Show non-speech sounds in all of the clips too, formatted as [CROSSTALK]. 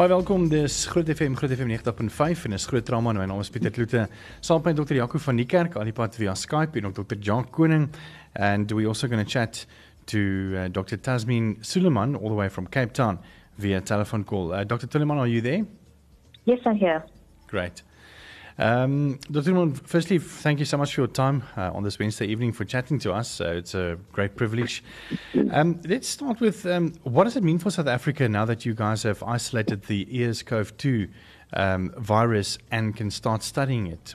Baie welkom. Dis Groot FM Groot FM 90.5 en is Groot Trauma. My naam is Pieter Kloete. Saam met Dr. Jaco van Niekerk aan die pad via Skype en ook Dr. Jan Koning and we also going to chat to uh, Dr. Tasmin Suleiman all the way from Cape Town via telephone call. Uh, Dr. Suleiman, are you there? Yes, I'm here. Great. Um, Dr. Moon, firstly, thank you so much for your time uh, on this Wednesday evening for chatting to us. Uh, it's a great privilege. Um, let's start with um, what does it mean for South Africa now that you guys have isolated the EARS-CoV-2 um, virus and can start studying it?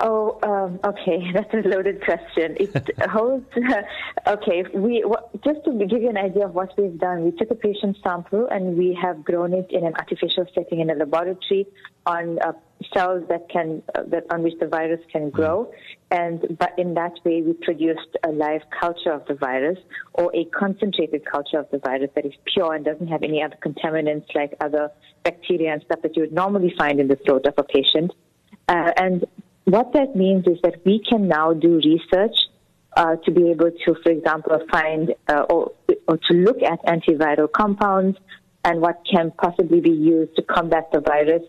Oh, um, okay. [LAUGHS] That's a loaded question. It [LAUGHS] holds. [LAUGHS] okay, we just to give you an idea of what we've done. We took a patient sample and we have grown it in an artificial setting in a laboratory on uh, cells that can uh, that on which the virus can mm-hmm. grow, and but in that way we produced a live culture of the virus or a concentrated culture of the virus that is pure and doesn't have any other contaminants like other bacteria and stuff that you would normally find in the throat of a patient. Uh, and what that means is that we can now do research uh, to be able to, for example, find uh, or, or to look at antiviral compounds and what can possibly be used to combat the virus.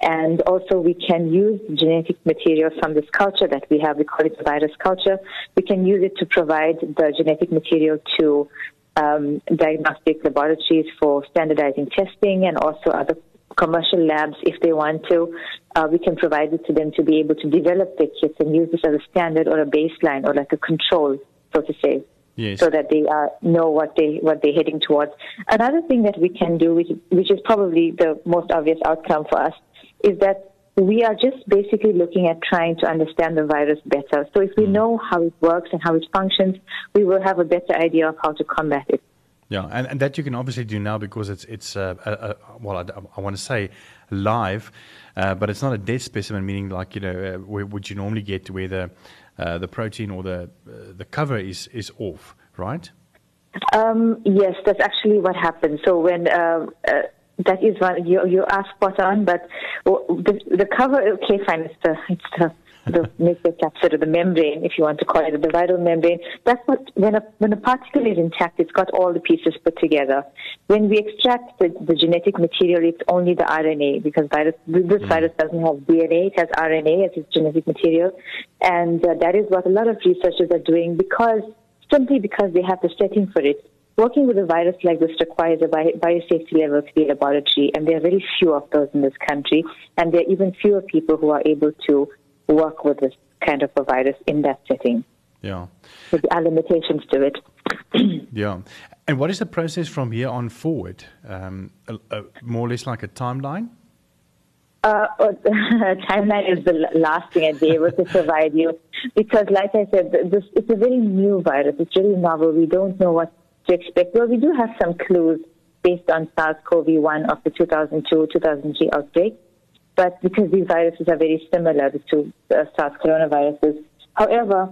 And also, we can use genetic material from this culture that we have. We call it the virus culture. We can use it to provide the genetic material to um, diagnostic laboratories for standardizing testing and also other commercial labs if they want to. Uh, we can provide it to them to be able to develop their kits and use this as a standard or a baseline or like a control, so to say. Yes. So that they uh, know what they what they're heading towards. Another thing that we can do, which, which is probably the most obvious outcome for us, is that we are just basically looking at trying to understand the virus better. So if we mm. know how it works and how it functions, we will have a better idea of how to combat it. Yeah, and, and that you can obviously do now because it's it's uh, uh, uh well, I, I want to say live, uh, but it's not a dead specimen. Meaning, like you know, uh, where would you normally get where the uh, the protein or the the cover is is off, right? Um, yes, that's actually what happens. So when that is one you you are spot on, but the the cover okay fine it's the it's the the nuclear capsid or the membrane, if you want to call it, the viral membrane. That's what when a when a particle is intact, it's got all the pieces put together. When we extract the, the genetic material, it's only the RNA because virus this mm. virus doesn't have DNA; it has RNA as its genetic material, and uh, that is what a lot of researchers are doing because simply because they have the setting for it. Working with a virus like this requires a biosafety level to be laboratory, and there are very few of those in this country, and there are even fewer people who are able to work with this kind of a virus in that setting. Yeah. There are limitations to it. [CLEARS THROAT] yeah. And what is the process from here on forward? Um, a, a, more or less like a timeline? Uh, [LAUGHS] timeline is the last thing I'd be able to [LAUGHS] provide you because, like I said, this, it's a very new virus. It's really novel. We don't know what to expect. Well, we do have some clues based on SARS-CoV-1 of the 2002-2003 outbreak but because these viruses are very similar to uh, SARS coronaviruses. However,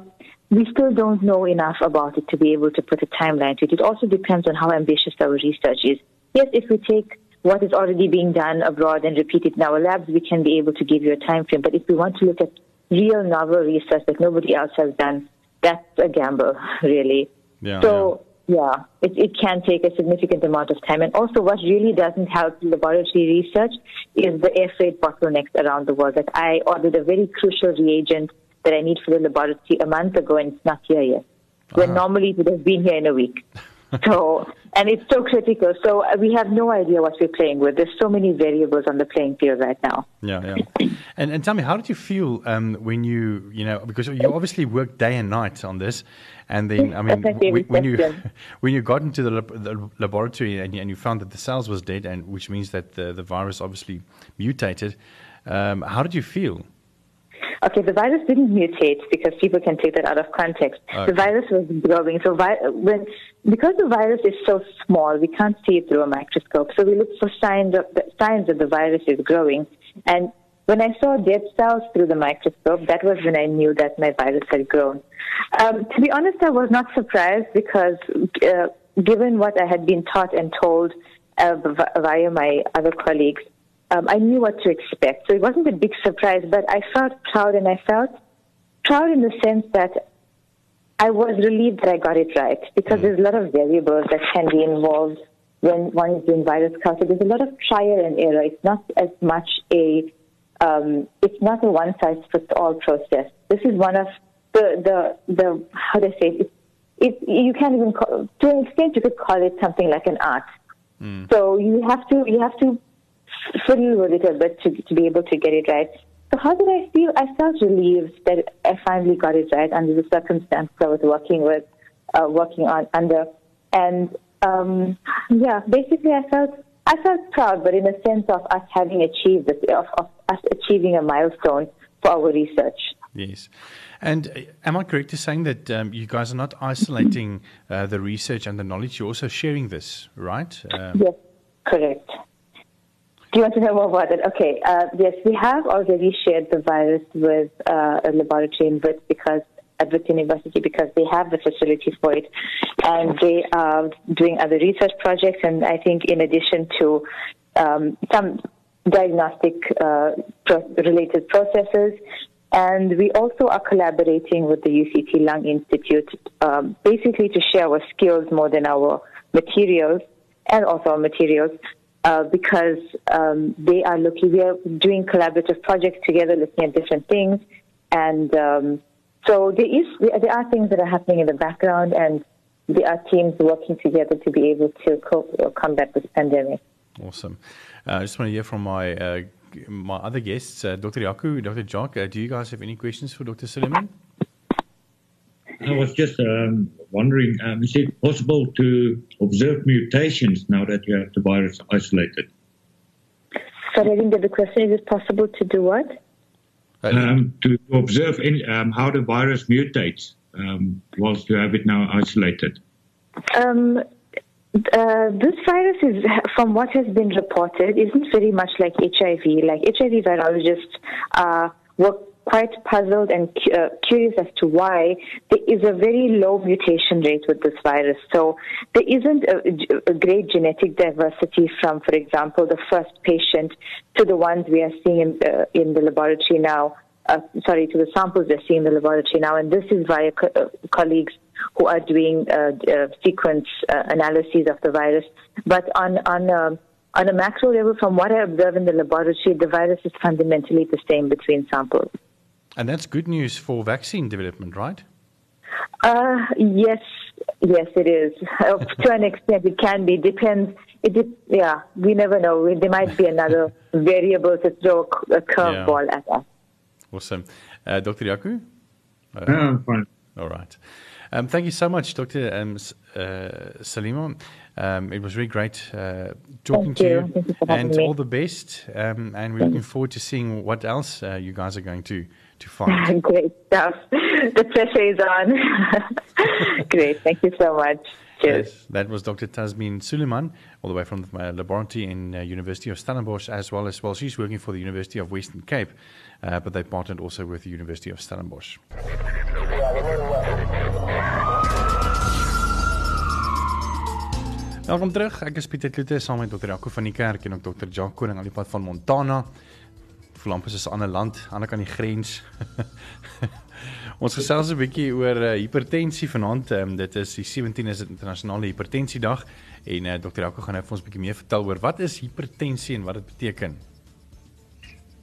we still don't know enough about it to be able to put a timeline to it. It also depends on how ambitious our research is. Yes, if we take what is already being done abroad and repeat it in our labs, we can be able to give you a time frame. But if we want to look at real novel research that nobody else has done, that's a gamble, [LAUGHS] really. Yeah, so yeah, it, it can take a significant amount of time. And also, what really doesn't help laboratory research is the air freight bottlenecks around the world. That I ordered a very crucial reagent that I need for the laboratory a month ago, and it's not here yet. Uh-huh. When normally it would have been here in a week. So, and it's so critical. So uh, we have no idea what we're playing with. There's so many variables on the playing field right now. Yeah, yeah. and and tell me, how did you feel um, when you, you know, because you obviously worked day and night on this, and then I mean, [LAUGHS] when, when you [LAUGHS] when you got into the, lab, the laboratory and you, and you found that the cells was dead, and which means that the the virus obviously mutated. Um, how did you feel? Okay, the virus didn't mutate because people can take that out of context. Okay. The virus was growing. So vi- when because the virus is so small, we can't see it through a microscope. So we look for signs of the, signs that the virus is growing. And when I saw dead cells through the microscope, that was when I knew that my virus had grown. Um, to be honest, I was not surprised because uh, given what I had been taught and told uh, via my other colleagues, um, I knew what to expect. So it wasn't a big surprise, but I felt proud and I felt proud in the sense that I was relieved that I got it right because mm. there's a lot of variables that can be involved when one is doing virus culture, there's a lot of trial and error. It's not as much a um, it's not a one size fits all process. This is one of the the the how do I say it? it you can't even call, to an extent you could call it something like an art. Mm. So you have to you have to fiddle with it a bit to to be able to get it right. So how did I feel? I felt relieved that I finally got it right under the circumstances I was working with, uh, working on under, and um, yeah, basically I felt I felt proud, but in a sense of us having achieved this, of, of us achieving a milestone for our research. Yes. And uh, am I correct in saying that um, you guys are not isolating uh, the research and the knowledge? You're also sharing this, right? Um, yes, correct. Do you want to know more about it? Okay. Uh, yes, we have already shared the virus with uh, a laboratory in Wits because at Wits University because they have the facility for it, and they are doing other research projects. And I think in addition to um, some diagnostic uh, pro- related processes. And we also are collaborating with the UCT Lung Institute, um, basically to share our skills more than our materials and also our materials, uh, because um, they are looking, we are doing collaborative projects together, looking at different things. And um, so there is, there are things that are happening in the background, and there are teams working together to be able to co- combat this pandemic. Awesome. Uh, I just want to hear from my uh, my other guests, Dr. Yaku, Dr. Jock. Do you guys have any questions for Dr. Suleiman? I was just um, wondering, um, is it possible to observe mutations now that you have the virus isolated? Sorry, I didn't get the question. Is it possible to do what? Um, to, to, observe any, um, how the virus mutates um, whilst you have it now isolated. Um, uh, this virus is, from what has been reported, isn't very much like HIV. Like HIV virologists uh, were quite puzzled and uh, curious as to why there is a very low mutation rate with this virus. So there isn't a, a great genetic diversity from, for example, the first patient to the ones we are seeing in the, in the laboratory now. Uh, sorry, to the samples we're seeing in the laboratory now. And this is via co- uh, colleagues who are doing uh, uh, sequence uh, analyses of the virus. But on on um, on a macro level, from what I observe in the laboratory, the virus is fundamentally the same between samples. And that's good news for vaccine development, right? Uh, yes, yes, it is. to an extent, it can be. Depends. It, de- yeah, we never know. There might be another [LAUGHS] variable to throw a curveball yeah. at us. Awesome, uh, Dr. Yaku. Uh, I'm fine. All right. Um, thank you so much, Dr. Um, uh, Salima. Um, it was really great uh, talking thank to you, you, and me. all the best. Um, and we're looking forward to seeing what else uh, you guys are going to to find. [LAUGHS] great stuff. The pressure is on. [LAUGHS] great. Thank you so much. Cheers. Yes, that was Dr. Tasmin Suleiman, all the way from the uh, laboratory in uh, University of Stellenbosch, as well as well. She's working for the University of Western Cape, uh, but they partnered also with the University of Stellenbosch. Welkom terug. Ek is Pieter Kloete saam met Dr. Jaco van die kerk en ook Dr. Jacques Koning aan die pad van Montana. Vlampus is 'n ander land, ander kant die grens. [LAUGHS] Ons gesels 'n bietjie oor uh, hipertensie vanaand. Um, dit is die 17 is dit internasionale hipertensiedag en uh, Dr. Jaco gaan nou vir ons 'n bietjie meer vertel oor wat is hipertensie en wat dit beteken.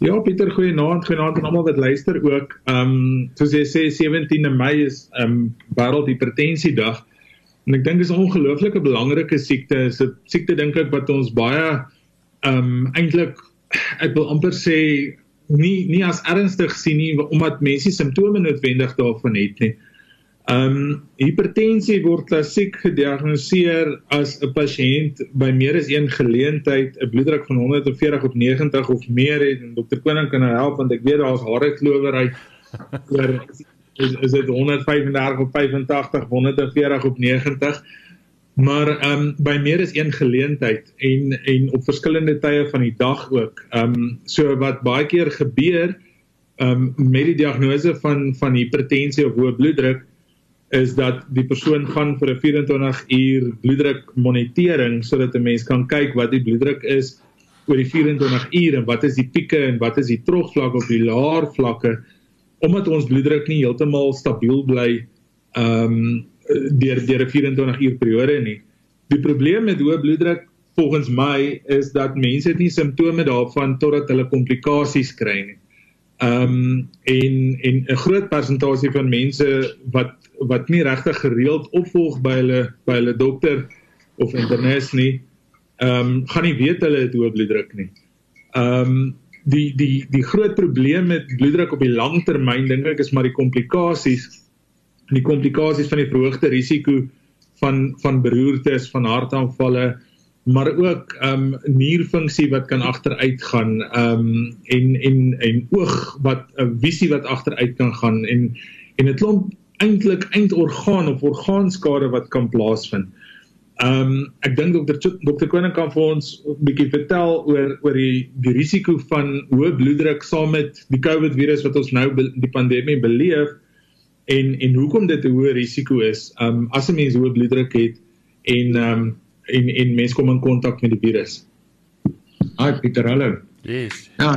Ja, Pieter, goeienaand, goeienaand aan almal wat luister ook. Ehm um, soos jy sê 17de Mei is ehm um, wêreld hipertensiedag. En ek dink dis 'n ongelooflike belangrike siekte. Dis 'n siekte dink ek wat ons baie ehm um, eintlik ek wil amper sê nie nie as ernstig sien nie omdat mense simptome noodwendig daarvan het nie. Ehm um, hipertensie word klassiek gediagnoseer as 'n pasiënt by meer as een geleentheid 'n bloeddruk van 140 op 90 of meer het en dokter Koning kan nou help want ek weet daar's hare klowery oor is dit 135 op 85 140 op 90 maar ehm um, by meer as een geleentheid en en op verskillende tye van die dag ook. Ehm um, so wat baie keer gebeur ehm um, met die diagnose van van hipertensie of hoë bloeddruk is dat die persoon gaan vir 'n 24 uur bloeddruk monitering sodat 'n mens kan kyk wat die bloeddruk is oor die 24 uur en wat is die pieke en wat is die terugvlak of die laer vlakke omdat ons bloeddruk nie heeltemal stabiel bly ehm um, deur deur 'n 24 uur periode nie Die probleem met hoë bloeddruk volgens my is dat mense nie simptome daarvan totdat hulle komplikasies kry nie. Ehm um, en en 'n groot persentasie van mense wat wat nie regtig gereeld opvolg by hulle by hulle dokter of internis nie, ehm um, gaan nie weet hulle het hoë bloeddruk nie. Ehm um, die die die groot probleem met bloeddruk op die lang termyn dink ek is maar die komplikasies die komplikasies van die verhoogde risiko van van beroertes, van hartaanvalle, maar ook ehm um, nierfunksie wat kan agteruit gaan, ehm um, en en en oog wat 'n uh, visie wat agteruit kan gaan en en 'n klomp eintlik eindorgaan of orgaanskade wat kan plaasvind. Ehm um, ek dink dokter dokter Koning kan vir ons 'n bietjie vertel oor oor die die risiko van hoë bloeddruk saam met die COVID virus wat ons nou die pandemie beleef en en hoekom dit 'n hoë risiko is. Um, as 'n mens hoë bloeddruk het en um, en en mense kom in kontak met die virus. Hi Pieter, hallo. Yes. Ja.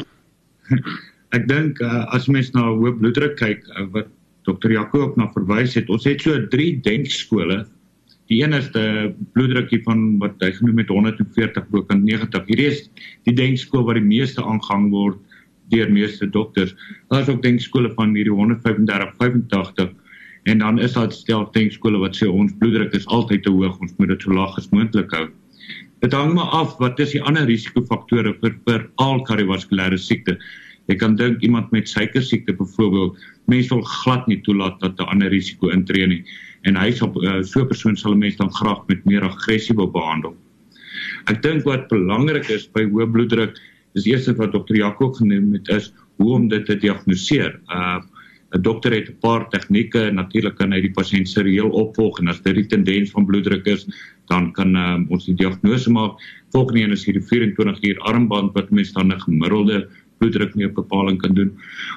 [LAUGHS] Ek dink uh, as mens na hoë bloeddruk kyk uh, wat dokter Jakob na verwys het, ons het so 3 denkskole. Die een is die bloeddrukkie van wat hy genoem het 140 bo kan 90. Hierdie is die denkskool wat die meeste aangang word deur meeste dokters. Daar is ook denkskole van hierdie 135 85 En dan is daar stel denkskole wat sê ons bloeddruk is altyd te hoog, ons moet dit so laag as moontlik hou. Dit hang maar af wat is die ander risikofaktore vir vir al kardiovaskulêre siekte. Jy kan dink iemand met suiker siekte byvoorbeeld, mense wil glad nie toelaat dat 'n ander risiko intree nie en hy sal uh, so 'n persoon sal 'n mens dan graag met meer aggressief behandel. Ek dink wat belangrik is by hoë bloeddruk is eers wat dokter Jakob genoem het is hoe om dit te diagnoseer. Uh 'n dokter het 'n paar tegnieke en natuurlik kan hy die pasiënt serieel opvolg en as dit die tendens van bloeddruk is, dan kan um, ons die diagnose maak. Volgende een is hierdie 24 uur armband wat mense dan 'n gemiddelde bloeddrukmeetbepaling kan doen.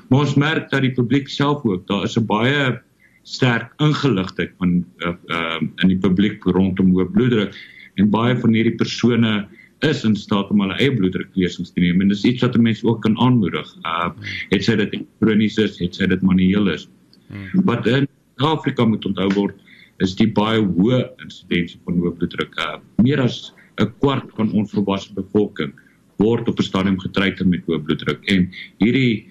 Maar ons merk dat die publiek self ook, daar is 'n baie sterk ingeligtheid van uh, uh, in die publiek rondom hoë bloeddruk en baie van hierdie persone is in staat om hulle eie bloeddruklesings te neem en dis iets wat mense ook kan aanmoedig. Uh het sy dit kronies is, het sy dit manueel is. Hmm. Wat in Afrika moet onthou word is die baie hoë insidensie van hoë bloeddruk. Uh, meer as 'n kwart van ons volwasse bevolking word op 'n stadium getreiter met hoë bloeddruk en hierdie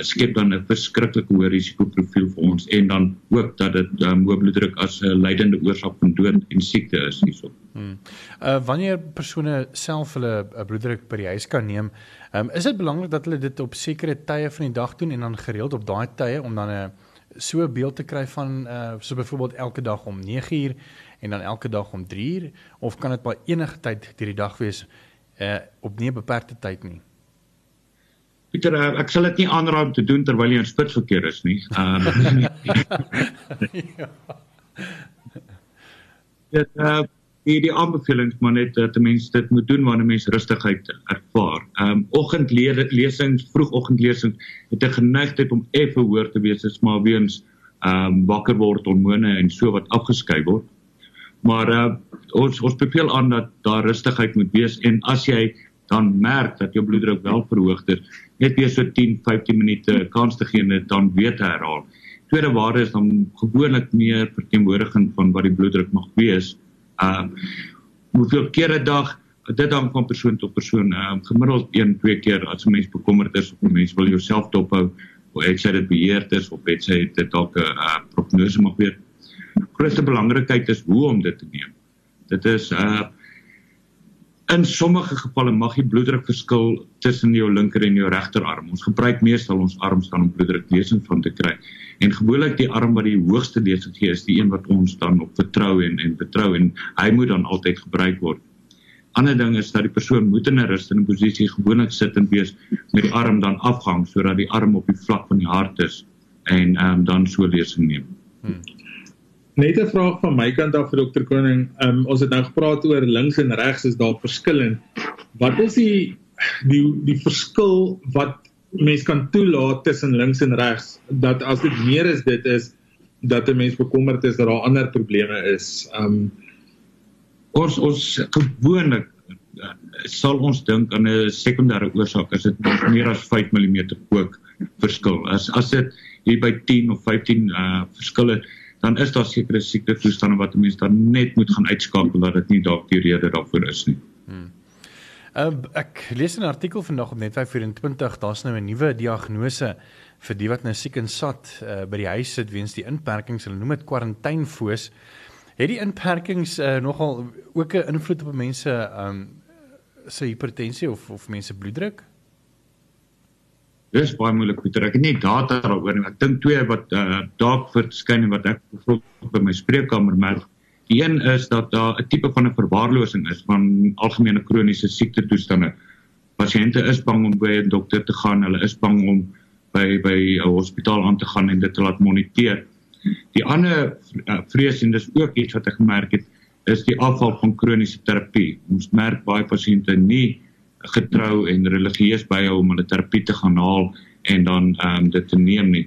skep dan 'n verskriklike hoë risikoprofiel vir ons en dan ook dat dit um, hoë bloeddruk as 'n leidende oorsaak van dood en siekte is hierso. Hmm. Uh wanneer persone self hulle uh, bloeddruk by die huis kan neem, um, is dit belangrik dat hulle dit op sekere tye van die dag doen en dan gereeld op daai tye om dan 'n uh, so 'n beeld te kry van uh so byvoorbeeld elke dag om 9uur en dan elke dag om 3uur of kan dit maar enige tyd deur die dag wees uh op nie 'n beperkte tyd nie. Pieter, uh, ek sal dit nie aanraai om te doen terwyl jy in spitsverkeer is nie. Ehm um, [LAUGHS] ja. Dit uh die die aanbevelings maar net dat mense dit moet doen wanneer mense rustigheid ervaar. Ehm um, oggendlesings, vroegoggendlesings het 'n geneigtheid om effe hoër te wees as maar weens ehm um, wakker word hormone en so wat afgeskei word. Maar uh ons ons beveel aan dat daar rustigheid moet wees en as jy dan merk dat jou bloeddruk wel verhoog het, net weer so 10, 15 minute kans te gee net dan weer te herhaal. Tweede waarde is dan gewoonlik meer verteenwoordiging van wat die bloeddruk mag wees. Ehm uh, hoeveel keer 'n dag dit hang van persoon tot persoon. Ehm uh, gemiddeld 1, 2 keer as 'n mens bekommerd is of 'n mens wil jouself dophou of het sy dit beheer is of het sy dit dalk 'n uh, prognose mag weet. Grootste belangrikheid is hoe om dit te neem. Dit is uh In sommige gevalle mag die bloeddruk verskil tussen jou linker en jou regterarm. Ons gebruik meestal ons arms dan om bloeddruklesing van te kry. En gewoonlik die arm wat die hoogste lesing gee is die een wat ons dan op vertrou en en vertrou en hy moet dan altyd gebruik word. Ander ding is dat die persoon moet in 'n rustende posisie gewoonlik sit en wees met die arm dan afhang sodat die arm op die vlak van die hart is en ehm um, dan so lesing neem. Hmm. Net 'n vraag van my kant af vir dokter Koning. Um, ons het nou gepraat oor links en regs is daar verskille. Wat is die die die verskil wat mense kan toelaat tussen links en regs dat as dit meer is dit is dat 'n mens bekommerd is dat daar ander probleme is. Um ons ons gewoonlik uh, sal ons dink aan 'n sekondêre oorsaak as dit meer as 5 mm kook verskil. As as dit hier by 10 of 15 uh verskille dan is daar sekere siekte toestande wat 'n mens dan net moet gaan uitskakel dat dit nie dalk die rede daarvoor is nie. Hmm. Uh, ek lees 'n artikel vandag op Net24, daar's nou 'n nuwe diagnose vir die wat nou siek en sat uh, by die huis sit weens die inperkings, hulle noem dit kwarantainefoos. Het die inperkings uh, nogal ook 'n invloed op mense um se hipertensie of of mense bloeddruk? Dis baie moeilik Pieter. Ek het nie data daaroor nie. Ek dink twee wat uh, dalk verskyn en wat ek by my spreekkamer merk. Die een is dat daar 'n tipe van 'n verwaarlosing is van algemene kroniese siekte toestande. Pasiënte is bang om by 'n dokter te gaan. Hulle is bang om by by 'n hospitaal aan te gaan en dit te laat moniteer. Die ander uh, vrees en dis ook iets wat ek gemerk het, is die afval van kroniese terapie. Ons merk baie pasiënte nie getrou en religieus byhou om hulle terapie te gaan haal en dan ehm um, dit te neem nie.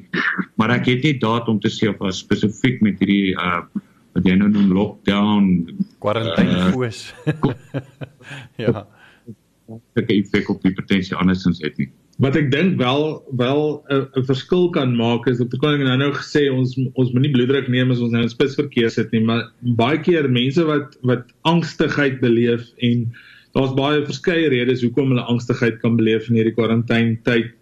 Maar ek het nie daad om te sê of as spesifiek met hierdie uh wat jy nou noem lockdown quarantine foos. Uh, [LAUGHS] ja. Ek het effek op hipertensie andersins het nie. Wat ek dink wel wel 'n verskil kan maak is Dr. Koning nou nou gesê ons ons moenie bloeddruk neem as ons nou 'n spits verkeer sit nie, maar baie keer mense wat wat angstigheid beleef en daar's baie verskeie redes hoekom hulle angstigheid kan beleef in hierdie kwarantaineentyd.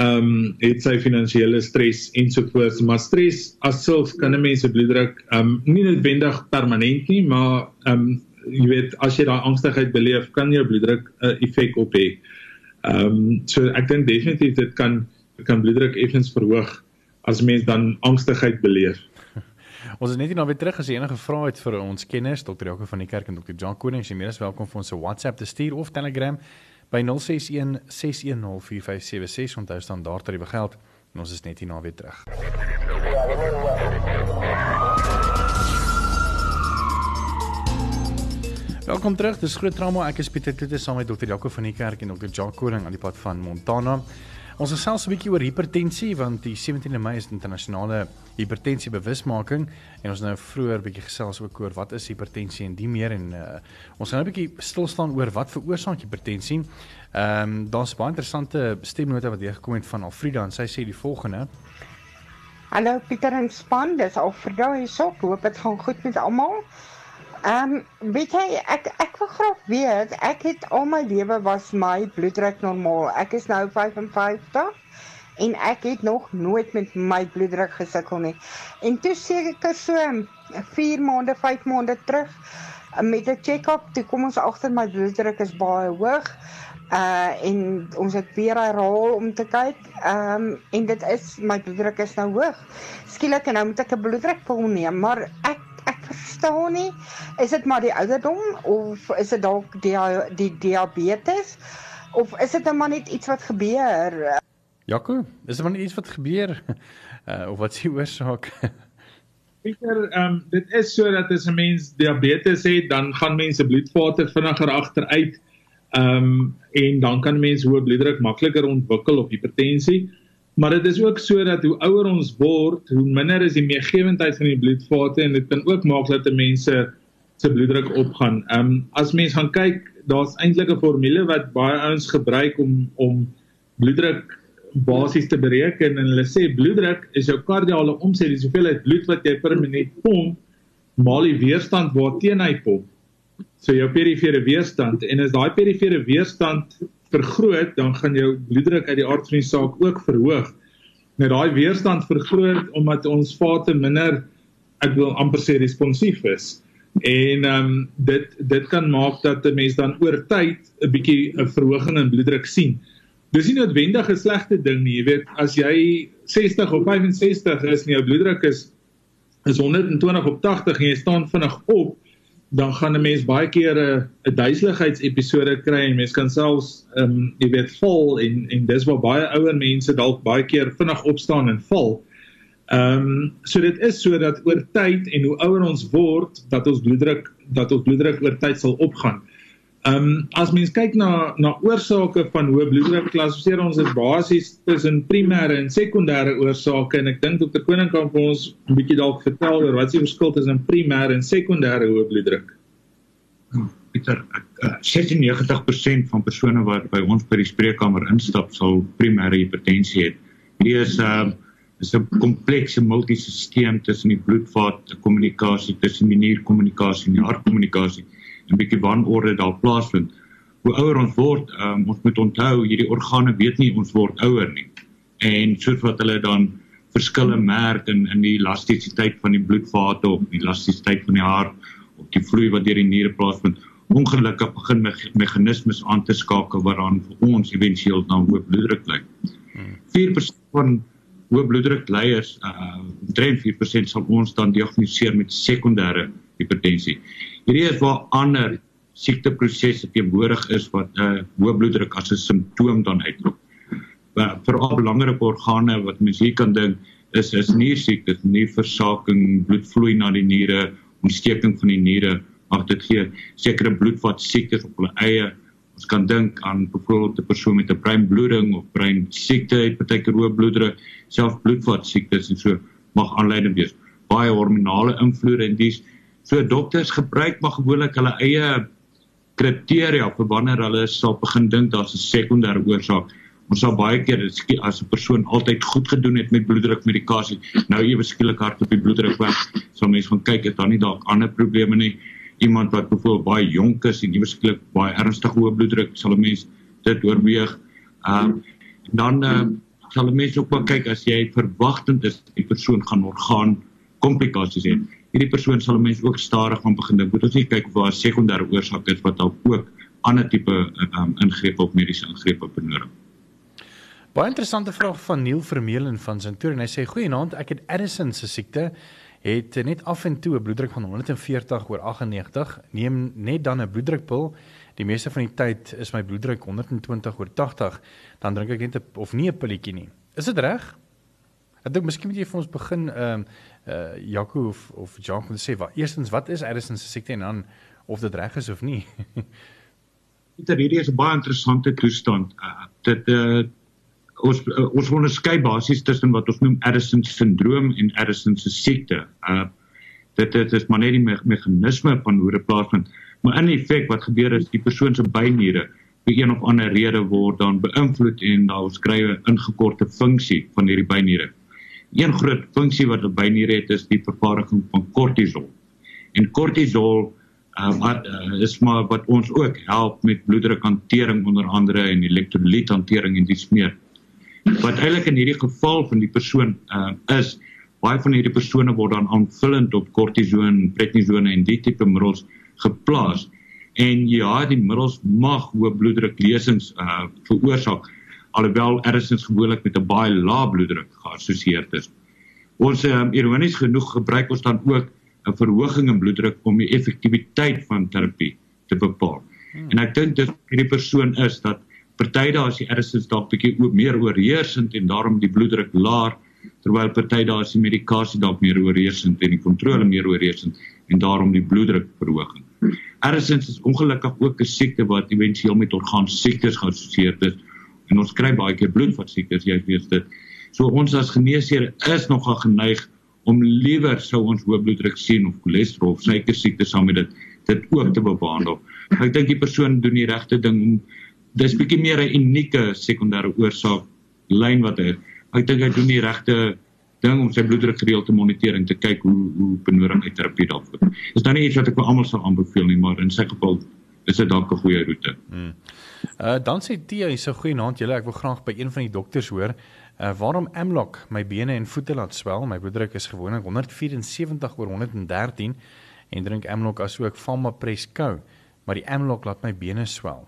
Ehm um, het sy finansiële stres ensovoorts, maar stres as sulks kan 'n mens se bloeddruk ehm um, nie noodwendig permanent nie, maar ehm um, jy weet as jy daai angstigheid beleef, kan jou bloeddruk 'n uh, effek op hê. Ehm um, so ek dink definitief dit kan kan bloeddruk effens verhoog as mens dan angstigheid beleef. Ons is net hier nou weer terug as jy enige vrae het vir ons kenners Dr. Jaco van die kerk en Dr. John Koning, jy meer as welkom vir ons se WhatsApp te stuur of Telegram by 061 610 4576 onthou staan daar tariewe geld en ons is net hier nou weer terug. Welkom terug. Dis groot trauma. Ek is Pieter Kloete saam met Dr. Jaco van die kerk en Dr. John Koning aan die pad van Montana. Ons gesels 'n bietjie oor hipertensie want die 17de Mei is internasionale hipertensie bewusmaking en ons nou vroeër bietjie gesels ook oor wat is hipertensie en die meer en uh, ons gaan nou 'n bietjie stil staan oor wat veroorsaak hipertensie. Ehm um, daar's baie interessante stemnote wat hier gekom het van Alfrida en sy sê die volgende. Hallo Pieter en span, dis Alfrida hier. Hoop dit gaan goed met almal. Ehm um, weet jy ek ek wil graag weet ek het al my lewe was my bloeddruk normaal. Ek is nou 55 en ek het nog nooit met my bloeddruk gesukkel nie. En toe seker so 4 maande, 5 maande terug met 'n check-up, toe kom ons agter my bloeddruk is baie hoog. Uh en ons het weer herhaal om te kyk. Ehm um, en dit is my bloeddruk is nou hoog. Skielik en nou moet ek 'n bloeddrukpil neem, maar ek verstaan nie. Is dit maar die ouderdom of is dit dalk die die diabetes of is dit maar net iets wat gebeur? Jaco, is dit maar net iets wat gebeur uh, of wat s'ie oorsaak? [LAUGHS] Pieter, ehm um, dit is so dat as 'n mens diabetes het, dan gaan mense bloedvate vinniger agteruit. Ehm um, en dan kan mense hoë bloeddruk makliker ontwikkel of hipertensie. Maar dit is ook so dat hoe ouer ons word, hoe minder is die meegewendheid van die bloedvate en dit kan ook maak dat mense se bloeddruk opgaan. Ehm um, as mens gaan kyk, daar's eintlik 'n formule wat baie ouens gebruik om om bloeddruk basies te bereken en hulle sê bloeddruk is jou kardiale omset, dis hoeveelheid bloed wat jy per minuut pomp maal die weerstand waarteen hy pomp. So jou perifere weerstand en as daai perifere weerstand vergroot, dan gaan jou bloeddruk uit die aard van die saak ook verhoog. Nou daai weerstand vergroot omdat ons vate minder ek wil amper sê responsief is. En ehm um, dit dit kan maak dat 'n mens dan oor tyd 'n bietjie 'n verhoging in bloeddruk sien. Dis nie noodwendig 'n slegte ding nie, jy weet, as jy 60 of 65 is en jou bloeddruk is is 120 op 80 en jy staan vinnig op, dan gaan 'n mens baie keer 'n 'n duiseligheidsepisode kry en mens kan selfs ehm um, jy weet val en en dis waar baie ouer mense dalk baie keer vinnig opstaan en val. Ehm um, so dit is so dat oor tyd en hoe ouer ons word dat ons bloeddruk dat ons bloeddruk oor tyd sal opgaan. Ehm um, as mens kyk na na oorsake van hoë bloeddruk, klassifiseer ons dit basies tussen primêre en sekondêre oorsake en ek dink Dr. Koning kan vir ons 'n bietjie dalk vertel oor wat die verskil tussen primêre en sekondêre hoë bloeddruk. Hm, Pieter, uh, 96% van persone wat by ons by die spreekkamer instap sal primêre hipertensie hê. Hierdie is uh is 'n komplekse multisisteem tussen die bloedvat kommunikasie tussen die nierkommunikasie en die hartkommunikasie en bietjie wanorde daar plaasvind. Hoe ouer ons word, um, ons moet onthou hierdie organe weet nie ons word ouer nie. En soos wat hulle dan verskille merk in in die elastisiteit van die bloedvate of die elastisiteit van die hart of die vloei wat deur die niere plaasvind, ongelukkig begin me meganismes aan te skakel wat dan vir ons éventueel na hoë bloeddruk lei. 4% van hoë bloeddruk leiers, uh 3-4% sal ons dan diagnoseer met sekondêre hipertensie. Hierdie is waar ander siekteprosesse teenwoordig is wat 'n uh, hoë bloeddruk as 'n simptoom dan uitloop. Veral belangrike organe wat mens hier kan dink is is niersiektes, nierversaking, bloedvloei na die niere, ontsteking van die niere, mag dit gee sekere bloedvat siektes op hulle eie. Ons kan dink aan byvoorbeeld 'n persoon met 'n breinbloeding of brein siekte het partykeer hoë bloeddruk, self bloedvat siektes en so mag aanleiding wees. Baie hormonale invloede en dis so dokters gebruik maar gewoonlik hulle eie kriteria vir wanneer hulle sal begin dink daar's 'n sekondêre oorsaak. Ons sal baie keer as 'n persoon altyd goed gedoen het met bloeddrukmedikasie, nou ewe skielik hart op die bloeddruk weg, sal mense gaan kyk het daar nie dalk ander probleme nie iemand wat byvoorbeeld baie jonk is en eweslik baie ernstige hoë bloeddruk sal 'n mens dit oorweeg. Ehm um, dan uh, sal 'n mens ook maar kyk as jy verwagtend is die persoon gaan orgaan komplikasies hê. Hierdie persoon sal 'n mens ook stadig gaan begin dink. Moet ons nie kyk of daar sekondêre oorsaak is wat dalk ook ander tipe um, ingrepe of mediese ingrepe benodig. Baie interessante vraag van Neil Vermeulen van Centurion. Hy sê: "Goeienaand, ek het Addison se siekte het net af en toe 'n bloeddruk van 140 oor 98, neem net dan 'n bloeddrukpil. Die meeste van die tyd is my bloeddruk 120 oor 80, dan drink ek net 'n of nie 'n pilletjie nie. Is dit reg? Ek dink miskien moet jy vir ons begin ehm uh, uh Jaco of of Jacques moet sê wat eerstens wat is Addison se siekte en dan of dit reg is of nie. [LAUGHS] Pieter, hierdie is 'n baie interessante toestand. Uh, dit uh ons uh, ons onderskei basies tussen wat ons noem Addison syndroom en Addison se siekte. Uh dit dit is maar net die me meganisme van hoe dit plaasvind. Maar in effek wat gebeur is die persoon se byniere vir een of ander rede word dan beïnvloed en daar skrywe ingekorte funksie van hierdie byniere. Een groot funksie wat 'n byniere het is die vervaardiging van kortisol. En kortisol uh, maar uh, is maar wat ons ook help met bloeddrukhantering onder andere en elektrolythantering en dis meer wat eintlik in hierdie geval van die persoon uh, is baie van hierdie persone word dan aanvullend op kortison, prednisone en die tipe middels geplaas. En ja, die middels mag hoë bloeddruklesings uh veroorsaak alhoewel ernstig gewoonlik met 'n baie lae bloeddruk geassosieer is. Ons um, ironies genoeg gebruik ons dan ook 'n verhoging in bloeddruk om die effektiwiteit van terapie te bepaal. Hmm. En ek dink dit hierdie persoon is dat Party daar is die ernstigste dalk bietjie ook meer oorheersend en daarom die bloeddruk laer terwyl party daar is die medikasie dalk meer oorheersend en die kontrole meer oorheersend en daarom die bloeddruk verhoging. Ernstig is ongelukkig ook 'n siekte wat éventueel met orgaansiektes geassosieer is en ons kry baie keer bloedvatsiektes jy weet dit. So ons as geneesheer is nogal geneig om liewer sou ons hoë bloeddruk sien of cholesterol of suiker siekte saam met dit dit ook te behandel. Ek dink die persoon doen die regte ding om dis bietjie meer 'n unieke sekondêre oorsaak lyn wat hy ek dink hy doen die regte ding om sy bloeddruk gereeld te moniteer en te kyk hoe hoe benodig hy terapie daarvoor. Dis nou nie iets wat ek vir almal sal aanbeveel nie, maar in sy geval is dit dalk 'n goeie roete. Hmm. Uh dan sê Tia, hy's 'n goeie naand julle. Ek wil graag by een van die dokters hoor, uh waarom Amlock my bene en voete laat swel? My bloeddruk is gewoonlik 174 oor 113 en drink Amlock asook Famapresco, maar die Amlock laat my bene swel.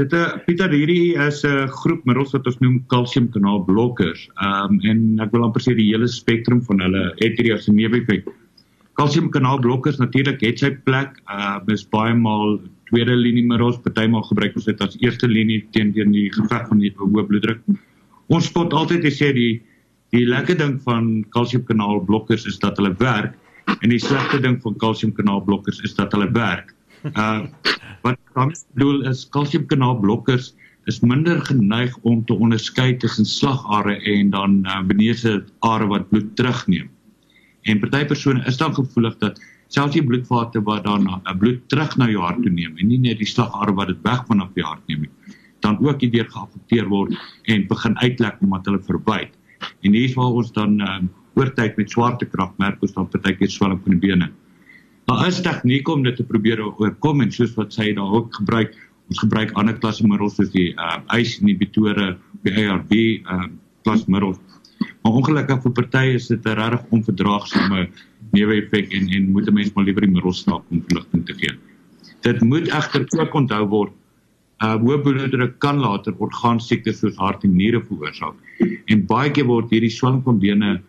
Dit uh, Pieter hierdie is 'n groep middels wat ons noem kalsiumkanaalblokkers. Ehm um, en ek wil amper sê die hele spektrum van hulle het hierdie as 'n neeweffek. Kalsiumkanaalblokkers natuurlik het sy plek. Uh is baie maal tweede linie middels, partymal gebruik ons dit as eerste linie teen teen die geveg van die hoë bloeddruk. Ons spot altyd gesê die die lekker ding van kalsiumkanaalblokkers is dat hulle werk en die slegte ding van kalsiumkanaalblokkers is dat hulle werk. [LAUGHS] Uh wat dan bedoel is kalsiumkanaalblokkers is minder geneig om te onderskei tussen slagare en dan uh, benese are wat bloed terugneem. En party persone is dan gevoelig dat selfs die bloedvate wat dan 'n uh, bloed terug na jou hart toe neem en nie net die slagare wat dit weg vanaf die hart neem dan ook hierdeur geaffekteer word en begin uitlek omdat hulle verwyd. En hier is waar ons dan um, oortyd met swaartekrag merk ons dan partykeer swelling van die bene. Daar is tegnieke om dit te probeer oorkom en soos wat sy daar ook gebruik, ons gebruik ander klasse middels soos die uh ys inhibitore, die ARB uh klasmiddels. Maar ongelukkig vir partye is dit 'n regtig onverdraagsame neeweffek en en moet 'n mens maar liewer die middels stap om verligting te gee. Dit moet egter ook onthou word uh hoë bloeddruk kan later orgaansiektes soos hart en niere veroorsaak. En baie keer word hierdie swelling van bene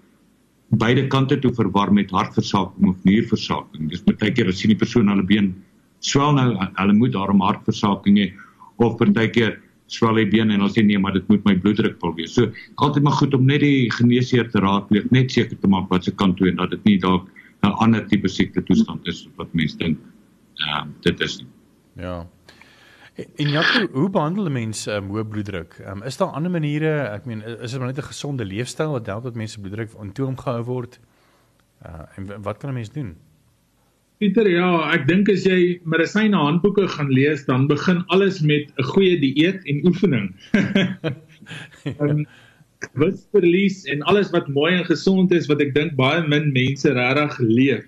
beide kante toe verwar met hartversaking of nierversaking. Dis baie keer as sien die persoon hulle been swel nou, hulle moet daarom hartversaking hê of baie keer swel die been en ons sê nee, maar dit moet my bloeddruk wil wees. So altyd maar goed om net die geneesheer te raadpleeg, net seker te maak wat se kant toe en dat dit nie dalk 'n ander tipe siekte toestand is wat mense dink. Ehm uh, dit is nie. Ja. En ja, hoe behandel mense um, hoë bloeddruk? Um, is daar ander maniere? Ek meen, is dit maar net 'n gesonde leefstyl wat help dat mense bloeddruk ontoom gehou word? Uh, en wat kan 'n mens doen? Pieter, ja, ek dink as jy medisyne handboeke gaan lees, dan begin alles met 'n goeie dieet en oefening. [LAUGHS] um, Gewichtsverlies en alles wat mooi en gesond is wat ek dink baie min mense regtig leef.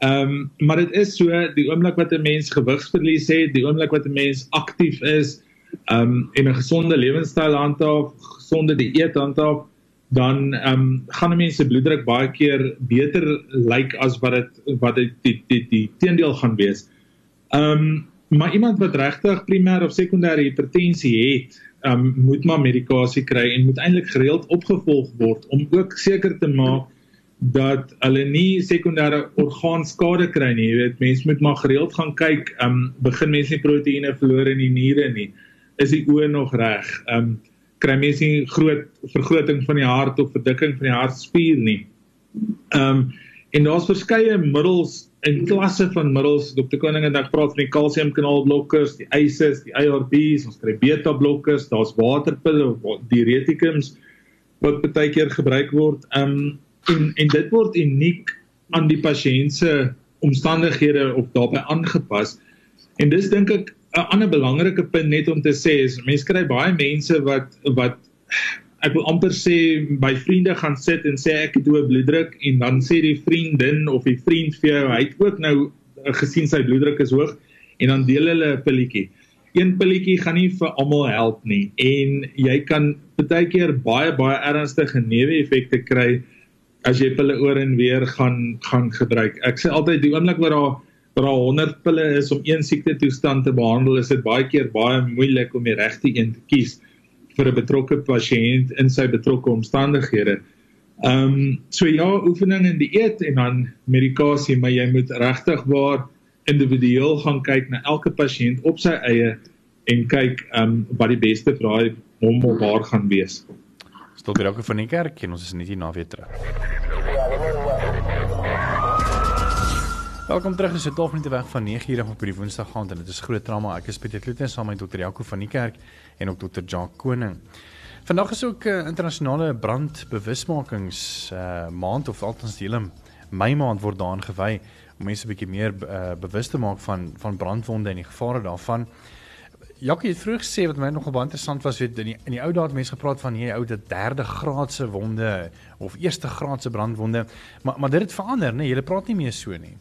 Ehm um, maar dit is so die oomblik wat 'n mens gewigsverlies het, die oomblik wat 'n mens aktief is, ehm um, en 'n gesonde lewenstyl handhaaf, gesonde dieet handhaaf, dan ehm um, gaan 'n mens se bloeddruk baie keer beter lyk as wat dit wat dit die die, die teendeel gaan wees. Ehm um, maar iemand wat regtig primêr of sekondêre hipertensie het, ehm um, moet maar medikasie kry en moet eintlik gereeld opgevolg word om ook seker te maak dat hulle nie sekondêre orgaanskade kry nie. Jy weet, mense moet maar gereeld gaan kyk, ehm um, begin mense nie proteïene verloor in die niere nie. Is die oë nog reg? Ehm um, kry mense nie groot vergroting van die hart of verdikking van die hartspier nie. Ehm um, en daar's verskeie middels en klasse van middels. Dr. Koning het dan praat van die kalsiumkanaalblokkers, die ACEs, die ARBs, ons kry beta blokkers, daar's waterpille of diuretikums wat baie keer gebruik word. Ehm um, en en dit word uniek aan die pasiënt se omstandighede of daarbey aangepas. En dis dink ek 'n ander belangrike punt net om te sê is mense kry baie mense wat wat ek wil amper sê by vriende gaan sit en sê ek het hoë bloeddruk en dan sê die vriendin of die vriend vir jou hy het ook nou gesien sy bloeddruk is hoog en dan deel hulle 'n pilletjie. Een pilletjie gaan nie vir almal help nie en jy kan baie keer baie baie ernstige neeweffekte kry as jy pille oor en weer gaan gaan gebruik. Ek sê altyd die oomblik waar daar waar daar 100 pille is om een siekte toestand te behandel, is dit baie keer baie moeilik om die regte een te kies vir 'n betrokke pasiënt in sy betrokke omstandighede. Ehm um, so ja, oefening en dieet en dan medikasie, maar jy moet regtig waar individueel gaan kyk na elke pasiënt op sy eie en kyk ehm um, wat die beste vir daai hom of haar gaan wees. Stil by elke van die kerk en ons is net hier na weer terug. Welkom terug. Dis 12 minute weg van 9:00 op die Woensdag aand en dit is groot drama. Ek is Pieter Kloete saam met Dr. Jaco van die kerk en ook Dr. Jacques Koning. Vandag is ook 'n uh, internasionale brandbewusmakings uh, maand of althans die hele Mei maand word daaraan gewy om mense 'n bietjie meer uh, bewus te maak van van brandwonde en die gevare daarvan. Jackie het vroeër gesê wat my nogal baie interessant was, weet in die in die ou dae het mense gepraat van hierdie ou dit derde graadse wonde of eerste graadse brandwonde, maar maar dit het verander, né? Nee, Jy praat nie meer so nie.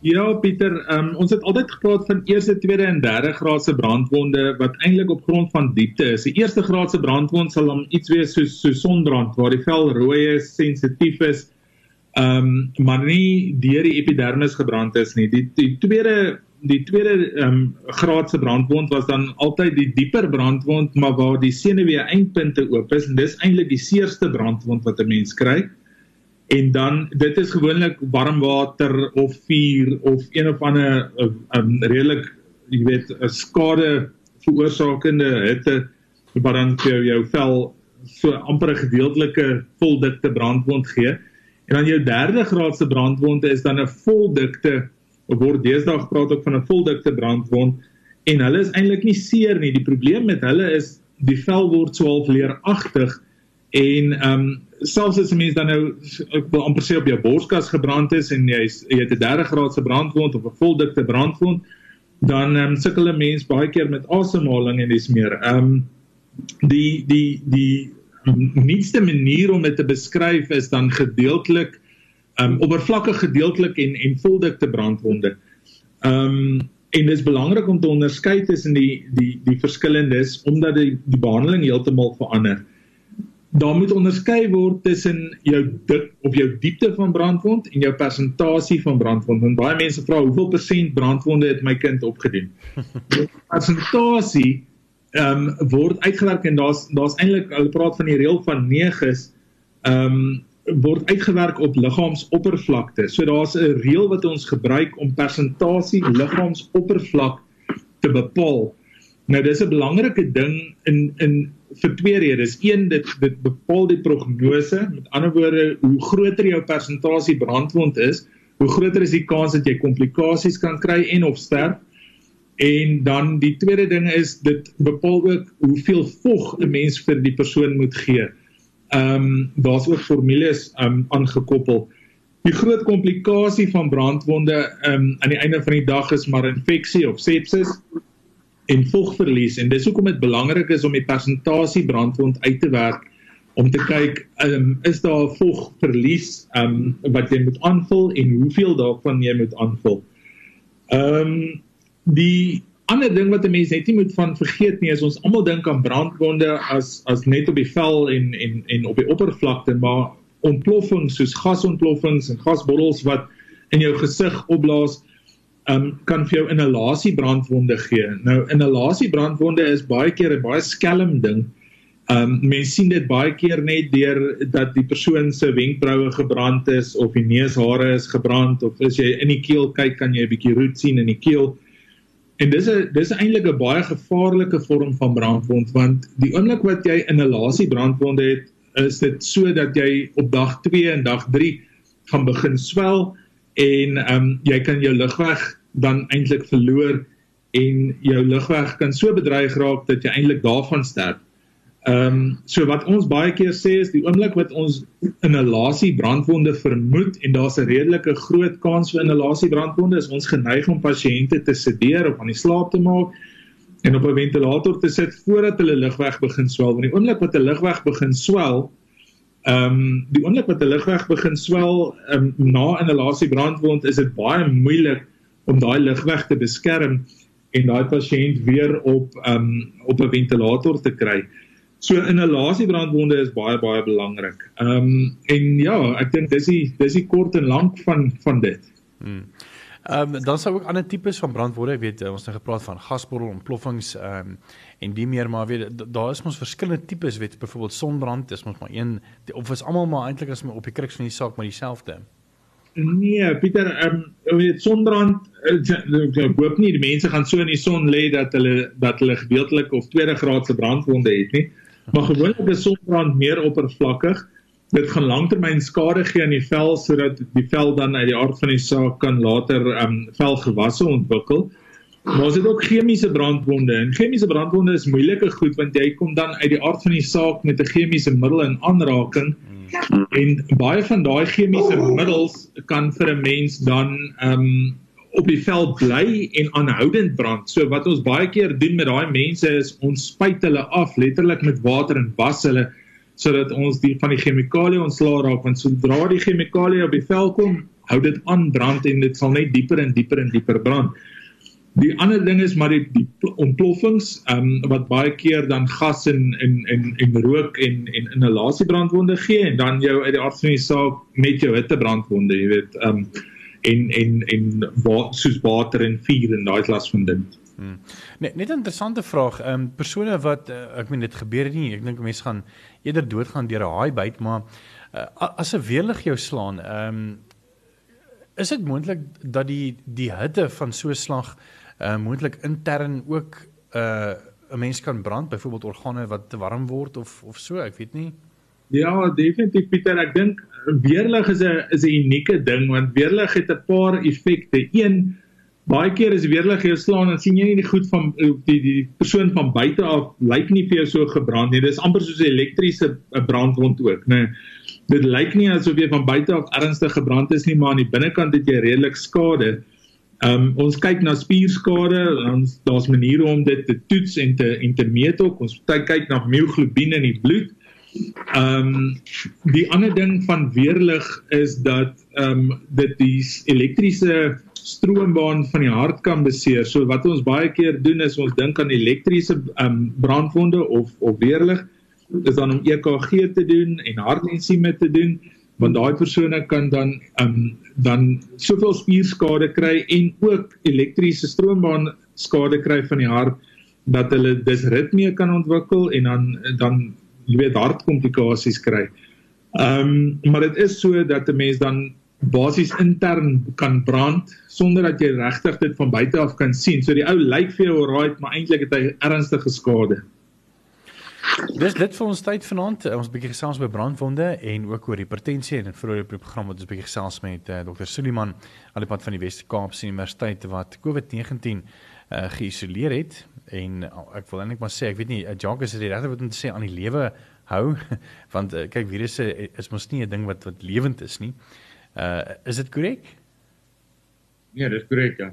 Ja, Pieter, um, ons het altyd gepraat van eerste, tweede en derde graadse brandwonde wat eintlik op grond van diepte is. Die eerste graadse brandwond sal dan iets wees soos so sonbrand waar die vel rooi is, sensitief is, ehm um, maar nie deur die epidermis gebrand is nie. Die die tweede die tweede ehm um, graadse brandwond was dan altyd die dieper brandwond maar waar die senuwee eindpunte oop is en dis eintlik die seerste brandwond wat 'n mens kry. En dan dit is gewoonlik warm water of vuur of een of ander um, redelik jy weet 'n skade veroorsakende hitte wat dan vir jou, jou vel so amper 'n gedeeltelike voldikte brandwond gee. En dan jou derde graadse brandwond is dan 'n voldikte word deesdae gepraat ook van 'n voldikte brandwond en hulle is eintlik nie seer nie. Die probleem met hulle is die vel word so half leeragtig en ehm um, selfs as 'n mens dan nou ek wil amper sê op jou borskas gebrand is en jy jy het 'n derde graadse brandwond of 'n voldikte brandwond dan ehm um, sukkel 'n mens baie keer met asemhaling en dis meer. Ehm um, die die die nuutste manier om dit te beskryf is dan gedeeltelik um oppervlakkig gedeeltelik en en voldikte brandwonde. Um en dit is belangrik om te onderskei tussen die die die verskillendes omdat die die behandeling heeltemal verander. Daar moet onderskei word tussen jou dik of jou diepte van brandwond en jou persentasie van brandwond. Want baie mense vra hoeveel persent brandwonde het my kind opgedoen. [LAUGHS] persentasie ehm um, word uitgewerk en daar's daar's eintlik hulle praat van die reël van 9s ehm um, word uitgewerk op liggaamsoppervlakte. So daar's 'n reël wat ons gebruik om persentasie liggaamsoppervlak te bepaal. Nou dis 'n belangrike ding in in vir twee redes. Een dit dit bepaal die prognose. Met ander woorde, hoe groter jou persentasie brandwond is, hoe groter is die kans dat jy komplikasies kan kry en of sterf. En dan die tweede ding is dit bepaal ook hoeveel vog 'n mens vir die persoon moet gee. Ehm um, daar's ook formules um aangekoppel. Die groot komplikasie van brandwonde ehm um, aan die einde van die dag is maar infeksie of sepsis en vogverlies en dis hoekom dit belangrik is om die persentasie brandwond uit te werk om te kyk ehm um, is daar vogverlies ehm um, wat jy moet aanvul en hoeveel daarvan jy moet aanvul. Ehm um, die ander ding wat 'n mens net nie moet van vergeet nie is ons almal dink aan brandwonde as as net op die vel en en en op die oppervlakte maar ontploffings soos gasontploffings en gasbottels wat in jou gesig opblaas um, kan vir jou inhalasie brandwonde gee. Nou inhalasie brandwonde is baie keer 'n baie skelm ding. Um mense sien dit baie keer net deur dat die persoon se wenkbroue gebrand is of die neushare is gebrand of as jy in die keel kyk kan jy 'n bietjie roet sien in die keel. En dis 'n dis eintlik 'n baie gevaarlike vorm van brandwond want die oomblik wat jy inhalasie brandwonde het, is dit sodat jy op dag 2 en dag 3 gaan begin swel en ehm um, jy kan jou lugweg dan eintlik verloor en jou lugweg kan so bedreig raak dat jy eintlik daarvan sterf. Ehm um, so wat ons baie keer sê is die oomblik wat ons inhalasie brandwonde vermoed en daar's 'n redelike groot kans vir inhalasie brandwonde is ons geneig om pasiënte te sedeer of aan die slaap te maak en op 'n ventilator te sit voordat hulle lugweg begin swel want die oomblik wat 'n lugweg begin swel ehm um, die oomblik wat 'n lugweg begin swel um, na inhalasie brandwond is dit baie moeilik om daai lugweg te beskerm en daai pasiënt weer op ehm um, op 'n ventilator te kry. So inhalasiebrandwonde is baie baie belangrik. Ehm um, en ja, ek dink dis die dis die kort en lank van van dit. Hmm. Ehm um, dan sou ook ander tipes van brandwonde, weet ons het gepraat van gasbottel ontploffings ehm um, en die meer maar weet daar is mos verskillende tipes, weet byvoorbeeld sonbrand, dis mos maar een die, of is almal maar eintlik as my op die kruks van die saak maar dieselfde. Nee, Pieter, ehm um, weet sonbrand ek hoop nie die mense gaan so in die son lê dat hulle dat hulle gedeeltelik of tweede graadse brandwonde het nie. Maar gewoonlik is sonbrand meer oppervlakkig. Dit gaan langtermyn skade gee aan die vel sodat die vel dan uit die aard van die saak kan later um velgewasse ontwikkel. Maar ons het ook chemiese brandwonde. En chemiese brandwonde is moeilike goed want jy kom dan uit die aard van die saak met 'n chemiese middel in aanraking. En baie van daai chemiese middels kan vir 'n mens dan um op die vel bly en aanhoudend brand. So wat ons baie keer doen met daai mense is ons spuit hulle af letterlik met water en was hulle sodat ons die van die chemikalie ontslaa raak want sodra die chemikalie op die vel kom, hou dit aan brand en dit sal net dieper en dieper en dieper brand. Die ander ding is maar die, die ontploffings um, wat baie keer dan gas en en en en rook en en inhalasie brandwonde gee en dan jou uit die aard van die saak met jou hitte brandwonde, jy weet, um, en en en wat soos water en vuur en daai klas van ding. Hmm. Net net interessante vraag. Ehm um, persone wat uh, ek meen dit gebeur nie. Ek dink mense gaan eerder doodgaan deur 'n haai byt, maar uh, as 'n weerlig jou slaan, ehm um, is dit moontlik dat die die hitte van so 'n slag uh moontlik intern ook 'n uh, 'n mens kan brand, byvoorbeeld organe wat te warm word of of so, ek weet nie. Ja, definitief Pieter, ek dink weerlig is 'n is 'n unieke ding want weerlig het 'n paar effekte. Een baie keer is weerlig jy slaan en sien jy nie die goed van die die, die persoon van buite af lyk nie vir jou so gebrand nie. Dis amper soos 'n elektriese brandwond ook, né? Nee. Dit lyk nie asof jy van buite af ernstig gebrand is nie, maar aan die binnekant het jy redelik skade. Um ons kyk na spierskade, ons daar's maniere om dit te toets en te en te meet ook. Ons kyk na myoglobine in die bloed Ehm um, die ander ding van weerlig is dat ehm um, dit die elektriese stroombaan van die hart kan beseer. So wat ons baie keer doen is ons dink aan elektriese um, brandwonde of of weerlig is dan om EKG te doen en hartensieme te doen want daai persone kan dan um, dan soveel spierskade kry en ook elektriese stroombaan skade kry van die hart dat hulle disritmie kan ontwikkel en dan dan jy weet hartkomplikasies kry. Ehm um, maar dit is so dat 'n mens dan basies intern kan brand sonder dat jy regtig dit van buite af kan sien. So die ou lyk vir jou alright, maar eintlik het hy ernstige skade. Dis dit vir ons tyd vanaand. Ons bietjie gesels oor brandwonde en ook oor hipertensie en vroeë program wat ons bietjie gesels met uh, Dr. Suliman aan die pad van die Wes-Kaapse Universiteit wat COVID-19 uh, geïsoleer het en uh, ek wil eintlik maar sê ek weet nie 'n jog is dit regte wat om te sê aan die lewe hou [LAUGHS] want uh, kyk virusse is mos nie 'n ding wat wat lewend is nie. Is dit korrek? Ja, dis korrek ja.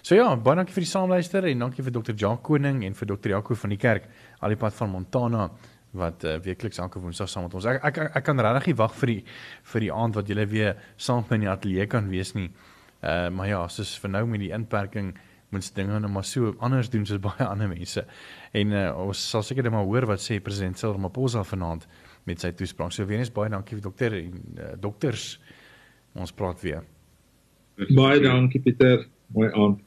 So ja, baie dankie vir die saamluister en dankie vir Dr. Jacques Koning en vir Dr. Jaco van die kerk al die pad van Montana wat uh, weekliks elke woensdag saam met ons. Ek ek, ek kan regtig nie wag vir die vir die aand wat julle weer saam in die ateljee kan wees nie. Uh maar ja, soos vir nou met die inperking moet dinge nou maar so anders doen soos [LAUGHS] baie ander mense. En uh, ons sal seker net maar hoor wat sê president Cyril Ramaphosa vanaand met sy toespraak. So weer eens baie dankie vir dokter en uh, dokters. Ons praat weer. Baie dankie Pieter. Mooi aand.